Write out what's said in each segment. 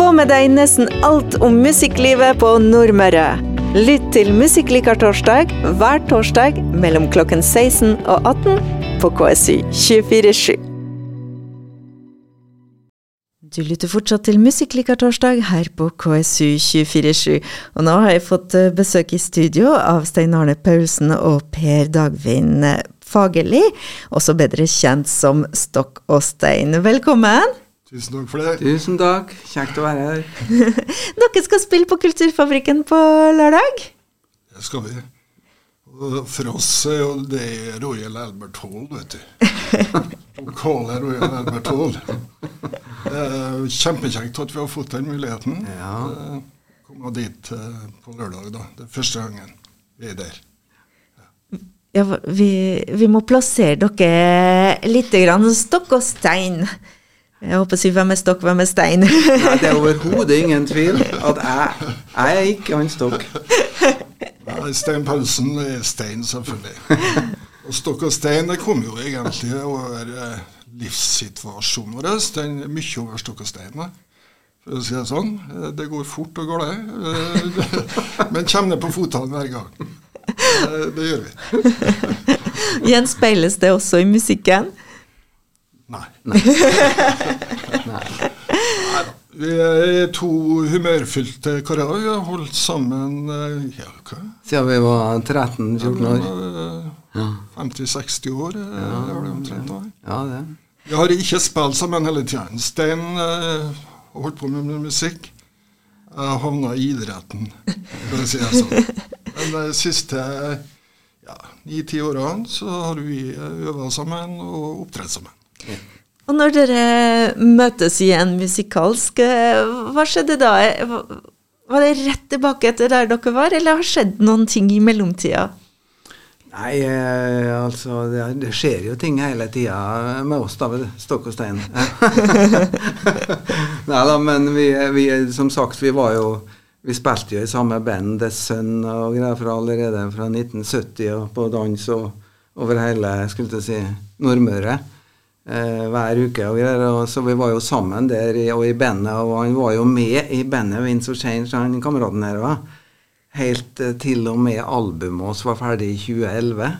Få med deg nesten alt om musikklivet på Nordmøre. Lytt til Musikklikartorsdag hver torsdag mellom klokken 16 og 18 på KSU 247. Du lytter fortsatt til Musikklikartorsdag her på KSU 247. Og nå har jeg fått eh, besøk i studio av Stein Arne Paulsen og Per Dagvin Fagerli, også bedre kjent som Stokk og Stein. Velkommen! Tusen takk for det. Tusen takk. Kjekt å være her. Dere skal spille på Kulturfabrikken på lørdag? Det skal vi. For oss er jo det Royal Albert Hall, vet du. Lokale Royal Albert Hall. Kjempekjekt at vi har fått den muligheten. Ja. Eh, Komme dit eh, på lørdag, da. Det er første gangen vi er der. Ja, vi, vi må plassere dere litt grann stokk og stein. Jeg håper å si hvem er stokk, hvem er stein. Nei, det er overhodet ingen tvil at jeg, jeg er ikke han Stokk. Nei, Stein Paulsen er stein, selvfølgelig. Og Stokk og stein det kom jo egentlig over livssituasjonen vår. Den er mye over stokk og stein. da. For å si det sånn. Det går fort og galt. Men kommer ned på føttene hver gang. Det gjør vi. Gjenspeiles det også i musikken? Nei. Nei. Neida. Vi er to humørfylte karer. Vi har holdt sammen eh, ja, hva? Siden vi var 13-14 år. Eh, Ja. 50-60 år. ja, er det omtrent da. Ja, det. Vi har ikke spilt sammen hele tida. Stein eh, har holdt på med musikk. Jeg havna i idretten, for å si det sånn. Men de siste ja, ni-ti årene så har vi øvd sammen og opptredd sammen. Og når dere møtes igjen musikalsk, eh, hva skjedde da? Var det rett tilbake etter der dere var, eller har skjedd noen ting i mellomtida? Nei, eh, altså det, det skjer jo ting hele tida med oss, da. ved. Stokk og stein. Nei da, men vi, vi som sagt, vi var jo Vi spilte jo i samme band, The Sun og greier fra allerede fra 1970 og på dans og over hele skulle jeg si, Nordmøre. Eh, hver uke og greier. Og så vi var jo sammen der og i bandet, og han var jo med i bandet Vince og Change, han kameraten her òg. Helt eh, til og med albumet vårt var ferdig i 2011.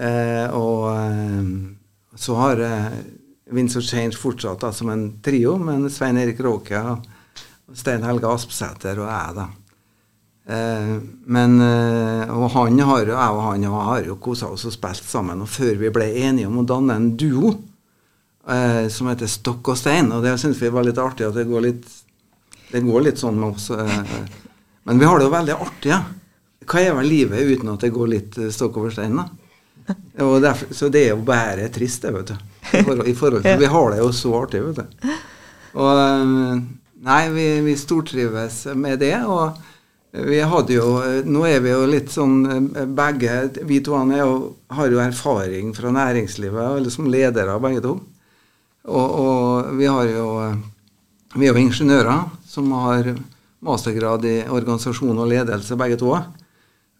Eh, og eh, så har eh, Vince og Change fortsatt da, som en trio, men Svein Erik Råke Stein Helge Aspsæter og jeg, da. Eh, men Og han har jeg og han har jo kosa oss og spilt sammen. Og før vi ble enige om å danne en duo eh, som heter Stokk og Stein, og det syns vi var litt artig at det går litt det går litt sånn med oss. Eh, men vi har det jo veldig artig, ja. Hva er vel livet uten at det går litt eh, stokk over stein, da? Og derfor, så det er jo bare trist, det, vet du. I forhold, i forhold til, Vi har det jo så artig, vet du. Og eh, Nei, vi, vi stortrives med det. Og vi hadde jo Nå er vi jo litt sånn eh, begge Vi to jo, har jo erfaring fra næringslivet, eller som ledere begge to. Og, og vi har jo Vi er jo ingeniører som har mastergrad i organisasjon og ledelse, begge to.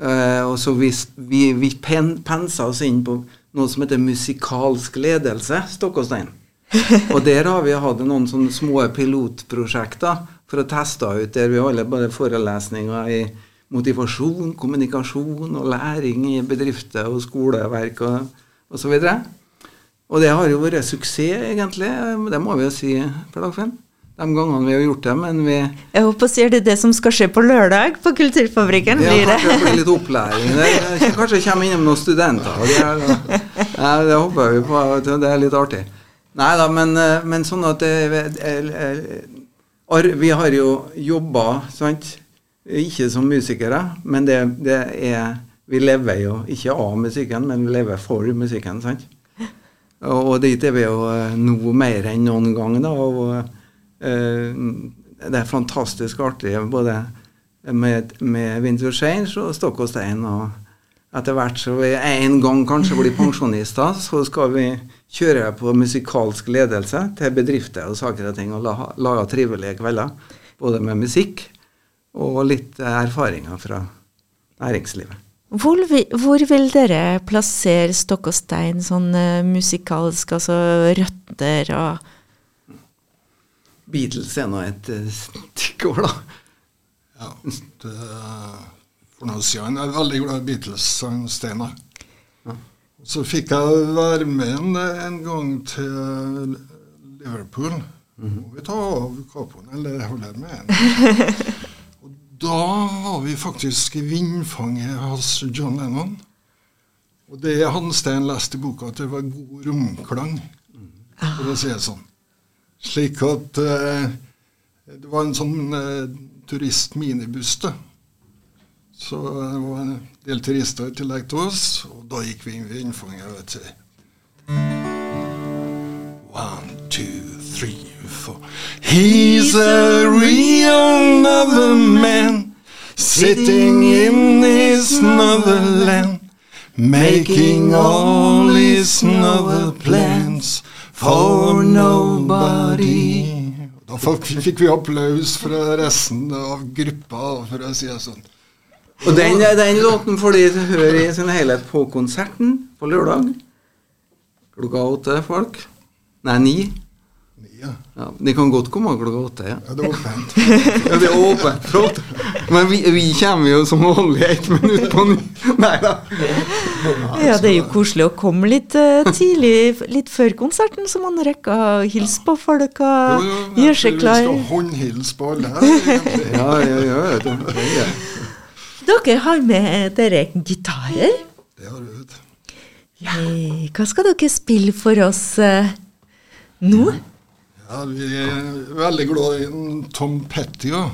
Eh, og så vi, vi, vi pen, pensa oss inn på noe som heter musikalsk ledelse, Stokkåstein. Og der har vi hatt noen sånne små pilotprosjekter for å teste ut der vi holder både forelesninger i motivasjon, kommunikasjon og læring i bedrifter og skoleverk og osv. Og, og det har jo vært suksess, egentlig. Det må vi jo si, Per Dagfinn. De gangene vi har gjort det, men vi Jeg håper å si er det det som skal skje på lørdag på Kulturfabrikken? Ja, Blir det? kanskje det blir litt opplæring. Det, det, kanskje det kommer innom noen studenter. Og det, er, ja, det håper vi på. Det er litt artig. Nei da, men, eh, men sånn at det, Vi har jo jobba, sant. Ikke som musikere, men det, det er Vi lever jo ikke av musikken, men vi lever for musikken, sant. Og, dit er vi jo eh, nå mer enn noen gang, da. Og uh, det er fantastisk artig både med, med Winter Change og Stokk og Stein. Og etter hvert så vi en gang kanskje blir pensjonister, så skal vi kjøre på musikalsk ledelse til bedrifter og saker og ting, og la- lage trivelige kvelder. Både med musikk og litt erfaringer fra næringslivet. Hvor, vi- hvor vil dere plassere Stokk og Stein sånn eh, musikalsk, altså røtter og Beatles er nå et uh, stikkord, da. Ja, det, for noe siden jeg er veldig glad i Beatles, sang Steinar. Ja. Så fikk jeg være med en, en gang til Liverpool. Mm -hmm. Må vi ta av kapoen, eller holder med en? Og da var vi faktisk i vindfanget hos John Lennon. Og det han Stein leste i boka, at det var god romklang, for å si det sånn. Slik at eh, det var en sånn eh, turistminibuss, da. Så det var en del turister i tillegg til oss, og da gikk vi inn ved innfanget. vet du. One, two, three, four. He's a real other man sitting in his motherland, making all his other plans for nobody. Da fikk vi applaus fra resten av gruppa, for å si det sånn. Og den, den låten får de høre i sin helhet på konserten på lørdag. Klokka åtte, folk. Nei, ni. Ja. ja. De kan godt komme klokka åtte. Ja, ja det er åpent. ja, det er åpent. Flott. Men vi, vi, kommer jo som vanlig ett minutt på ny. Nei da. Ja, det er jo koselig å komme litt uh, tidlig, litt før konserten, så man rekker å hilse på folk og gjøre seg klar. Du skal håndhilse på alle. ja, ja, ja. Det, det, ja. Dere har med dere gitarer. Det har vi, vet du. Hva skal dere spille for oss uh, nå? Ja, Vi er veldig glad i en Tom Petty. Ja.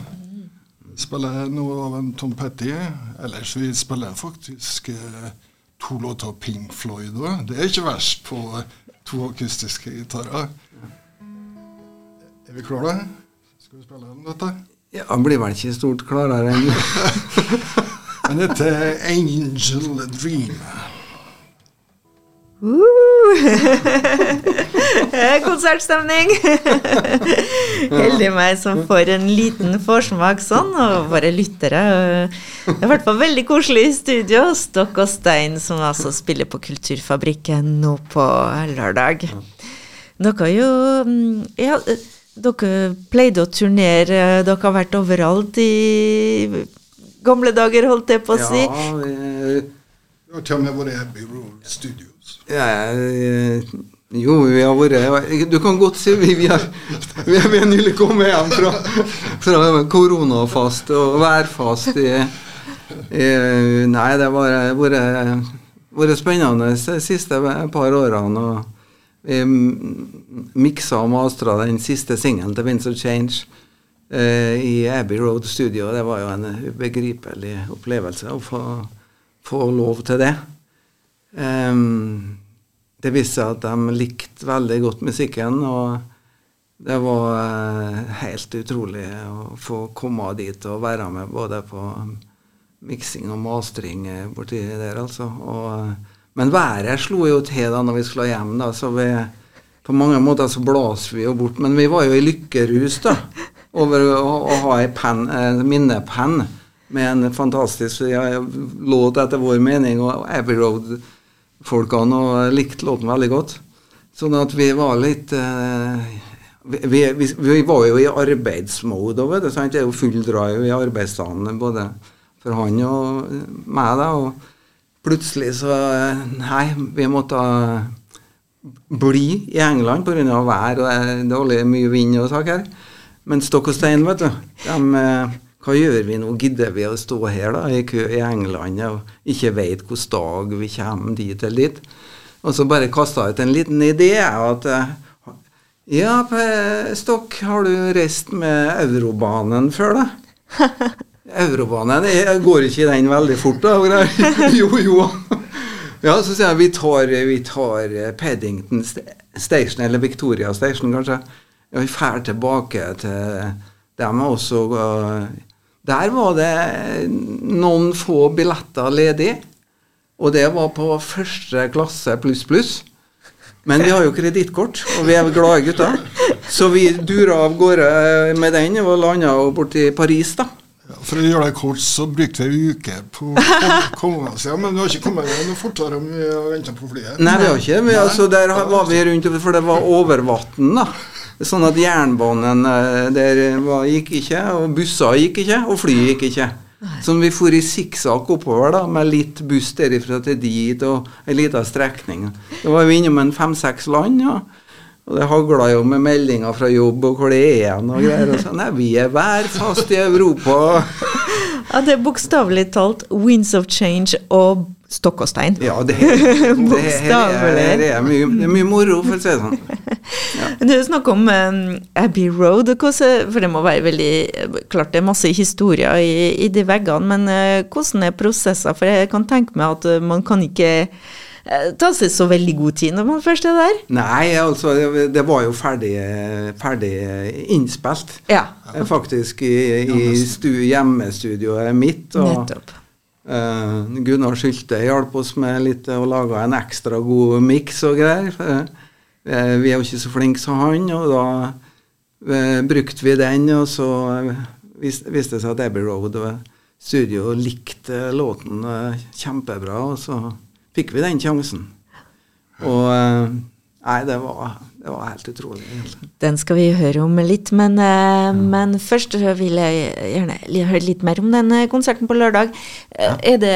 Spiller noe av en Tom Petty. Ellers vi spiller faktisk uh, to låter av Pink Floyd òg. Det er ikke verst på uh, to akustiske gitarer. Er vi klare? Skal vi spille dette? Ja, Han blir vel ikke stort klarere enn Men dette er Angel Dream. Uh. Konsertstemning! Heldig meg som får en liten forsmak sånn, og våre lyttere. Det er i hvert fall veldig koselig i studio. Stokk og Stein, som altså spiller på Kulturfabrikken nå på lørdag. Dere jo mm, ja, dere pleide å turnere, dere har vært overalt i gamle dager, holdt jeg på å si. Ja, vi, har til og med vært i Abbey Road Studios. Ja, jo, vi har vært Du kan godt si vi, vi, har, vi har nylig kommet hjem fra, fra koronafast og værfast i, i Nei, det har vært spennende de siste par årene. og miksa og mastra den siste singelen til Winds of Change eh, i Abbey Road Studio. Det var jo en ubegripelig opplevelse å få, få lov til det. Um, det viste seg at de likte veldig godt musikken, og det var uh, helt utrolig å få komme dit og være med både på miksing og mastring borti der, altså. Og men været slo jo til da når vi skulle hjem, da, så vi på mange måter så blåser vi jo bort. Men vi var jo i lykkerus da, over å, å ha ei pen, minnepenn med en fantastisk ja, låt etter vår mening, og Abbey Road-folkene likte låten veldig godt. Sånn at vi var litt eh, vi, vi, vi, var jo i arbeidsmode. Det er jo full drive i arbeidsdagen både for han og meg. da, og plutselig så Nei, vi måtte bli i England pga. vær og dårlig mye vind og saker. Men Stokk og Stein, vet du de, Hva gjør vi nå? Gidder vi å stå her da, i kø i England og ikke vet hvilken dag vi kommer dit eller dit? Og så bare kasta ut en liten idé at ja, Stokk, har du reist med Eurobanen før, da? Eurobanen jeg går ikke den veldig fort, da. jo, jo. Ja, så sier jeg vi tar, vi tar eh, Paddington Station, eller Victoria Station, kanskje. Ja, vi drar tilbake til dem også. Der var det noen få billetter ledig. Og det var på første klasse pluss pluss. Men vi har jo kredittkort, og vi er glade gutter. Så vi dura av gårde med den og landa borti Paris, da. For å gjøre det kort, så brukte vi en uke på oss. Men du har ikke kommet noe fortere om vi har venta på flyet. Nei, vi har ikke. Men, altså, der var vi rundt, for det var over vann, da. Sånn at jernbanen eh, der var, gikk ikke, og busser gikk ikke, og fly gikk ikke. Så vi for i sikksakk oppover da, med litt buss derifra til dit og ei lita strekning. Da var vi innom en fem-seks land. ja. Og det hagla jo med meldinger fra jobb og hvor det er igjen og greier. Og sånn, nei, vi er værfast i Europa. Ja, det er bokstavelig talt winds of change og stokk og stein. Ja, det, det, det, er, det, er mye, det er mye moro, for å si det sånn. Du snakker om um, Abbey Road, for det må være veldig Klart det er masse historier i, i de veggene, men uh, hvordan er prosesser? For jeg kan tenke meg at uh, man kan ikke uh, ta seg så veldig god tid når man først er der. Nei, altså, det, var jo ferdig, ferdig innspilt. Ja, Eh, Faktisk i, i stu, hjemmestudioet mitt. Og, nettopp. Uh, Gunnar Sylte hjalp oss med litt og laga en ekstra god miks og greier. For, eh, vi er jo ikke så flinke som han, og da uh, brukte vi den, og så eh, vis, viste det seg at Abbey Road studio likte låten eh, kjempebra, og så fikk vi den sjansen. Og eh, Nei, det var, det var helt utrolig. egentlig. Den skal vi høre om litt, men, uh, men først vil jeg gjerne høre litt mer om den eh, konserten på lørdag. Ja. Er det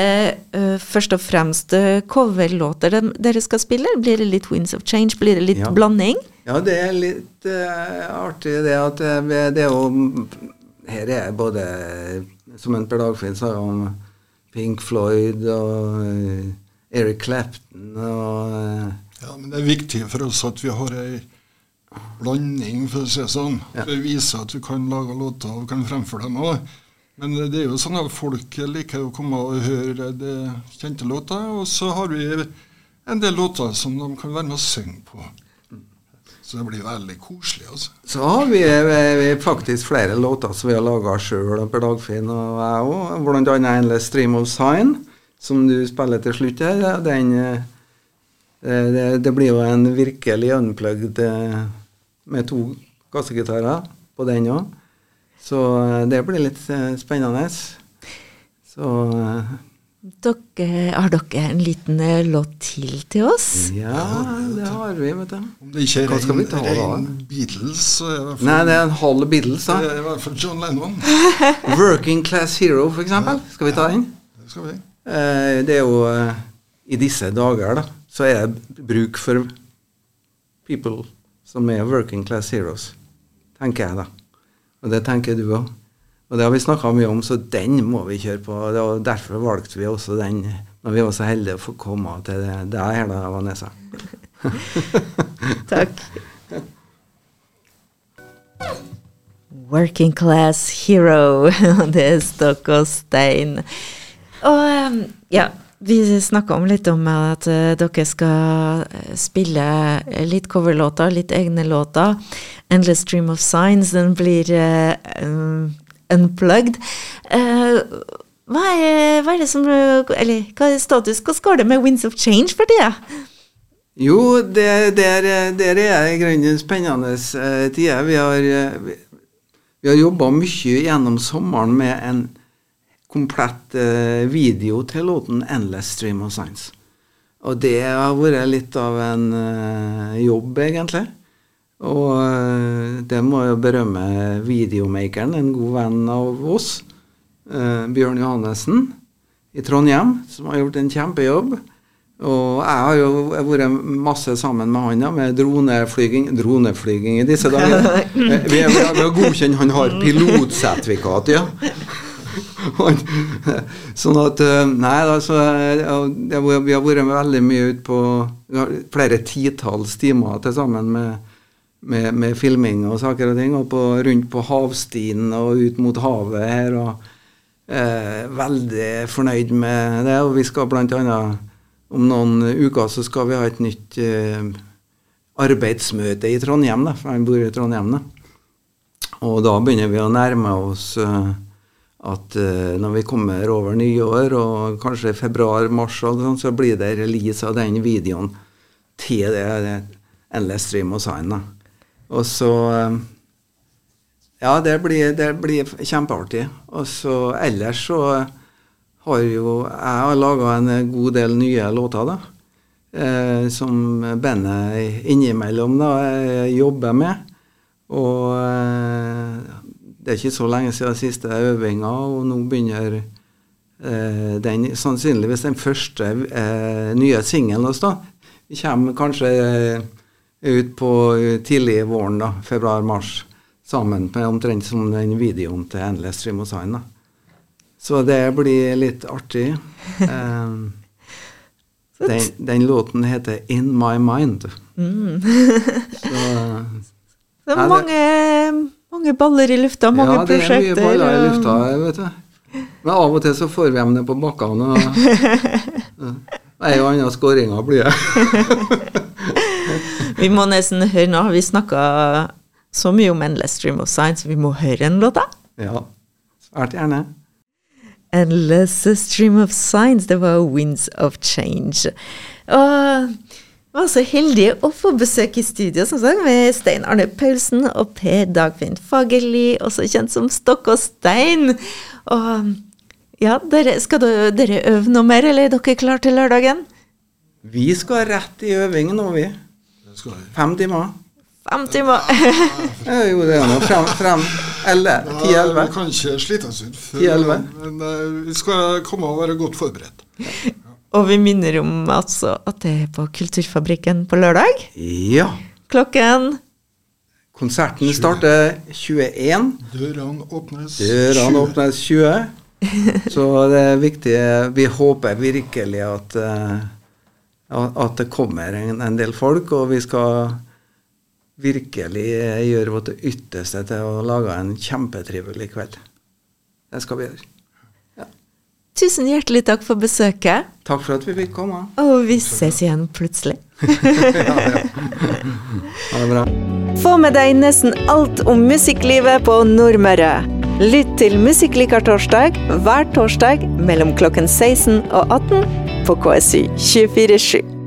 eh, først og fremst eh, coverlåter dere skal spille? Blir det litt Winds of Change? Blir det litt Ja. blanding? Ja, det er litt uh, artig det at eh, det er jo Her er både, som en Per Dagfinn sa om Pink Floyd og eh, Eric Clapton og eh, Ja, men det er viktig for oss at vi har ei blanding, for å si det sånn. Ja. Å vise at vi kan lage låter og kan fremføre dem òg. Men det er jo sånn at folk liker å komme og høre det kjente låter, og så har vi en del låter som de kan være med og synge på. Så det blir veldig koselig, altså. Så har vi, vi faktisk flere låter som vi har laga sjøl, Per Dagfinn og jeg òg. Bl.a. Endless Stream of Sign, som du spiller til slutt her. ja, Den, eh, det, det blir jo en virkelig unplugged eh, med to kassegitarer på den òg. Så eh, det blir litt spennende. Så Dere, har dere en liten låt til til oss? ja, det har vi, vet du. Om det ikke er Hva skal vi rein, ta da? Beatles, så er det for, Nei, det er en halv Beatles, da. det er i hvert fall John Lennon. Working Class Hero, for eksempel. Skal vi ta den? Det skal vi. Eh, det er jo eh, I disse dager da, så er det bruk for people som er working class heroes, tenker jeg da. Og det tenker du òg. Og det har vi snakka mye om, så den må vi kjøre på. og derfor valgte vi også den når vi var så heldige å få komme til det, det her, da, Vanessa. Takk. Working Class Hero. Det er stokk og stein. Og um, ja, vi snakka om litt om at eh, dere skal eh, spille litt coverlåter, litt egne låter. Endless Dream of Signs, den blir eh, um, unplugged. Uh, hva, er, hva er det som Eller hva er status? Hva skal det med Winds of Change for tida? Jo, det, der, der er i grunnen spennende eh, tider. Vi har, eh, vi har jobba mye gjennom sommeren med en komplett eh, video til låten 'Endless Stream of Science'. Og det har vært litt av en eh, jobb, egentlig. Og eh, det må jeg berømme videomakeren, en god venn av oss, eh, Bjørn Johannessen i Trondheim, som har gjort en kjempejobb. Og jeg har jo vært masse sammen med han med droneflyging Droneflyging i disse dager. Eh, vi har godkjent han har pilotsertifikat, ja. Sånn at eh, Nei, altså jeg, jeg, Vi har vært veldig mye ute på Flere titalls timer til sammen med, med, med filming og saker og ting. Og på, rundt på havstien og ut mot havet her. og eh, Veldig fornøyd med det. Og vi skal annet om noen uker så skal vi ha et nytt eh, arbeidsmøte i Trondheim. Da, for han bor i Trondheim. Da. Og da begynner vi å nærme oss eh, at eh, når vi kommer over nyår, og kanskje februar-mars, sånn, så blir det release av den videoen til det, det Endless Stream og Sign. Og så eh, Ja, det blir, det blir kjempeartig. Og så ellers så har jo Jeg har laga en god del nye låter, da. Eh, som bandet innimellom da, jeg jobber med. Og eh, det er ikke så lenge siden siste øvinga, og nå begynner eh, den, sannsynligvis den første eh, nye singelen vår. Vi kommer kanskje eh, ut på tidlig våren, da, februar-mars, sammen med omtrent som den videoen til Endless Stream of Sign. da. Så det blir litt artig. Eh, den, den, låten heter In My Mind. Mm. Så, det er mange, mange, baller i lufta, mange ja, prosjekter. Ja, det er mye baller i lufta, vet du. Men av og til så får vi dem ned på bakkene. Ei og anna skåringer blir det. vi må nesten høre nå. Vi snakka så mye om Endless Stream of Science, vi må høre en låt, da? Ja, svært gjerne. Endless Stream of Science, det var Winds of Change. Og var så heldig å få besøk i studio som sagt, med Stein Arne Paulsen og Per Dagfinn Fagerli, også kjent som Stokk og Stein. Og ja, dere, skal dere øve noe mer, eller er dere klare til lørdagen? Vi skal rett i øving nå, vi. Fem timer. Fem timer. jo, det er nå frem, frem eller ti-elleve. Vi kan ikke slite oss ut før, men uh, vi skal komme og være godt forberedt. Og vi minner om altså at det er på Kulturfabrikken på lørdag. Ja. Klokken Konserten 20. starter 21. Dørene åpnes Dørene 20. åpnes 20. Så det er viktig Vi håper virkelig at, uh, at det kommer en, en del folk, og vi skal virkelig gjøre vårt ytterste til å lage en kjempetrivelig kveld. Det skal vi gjøre. Tusen hjertelig takk for besøket. Takk for at vi fikk komme. Og vi ses igjen plutselig. ja, ja. Ha det bra. Få med deg nesten alt om musikklivet på Nordmøre. Lytt til Musikklikertorsdag hver torsdag mellom klokken 16 og 18 på KSU 247.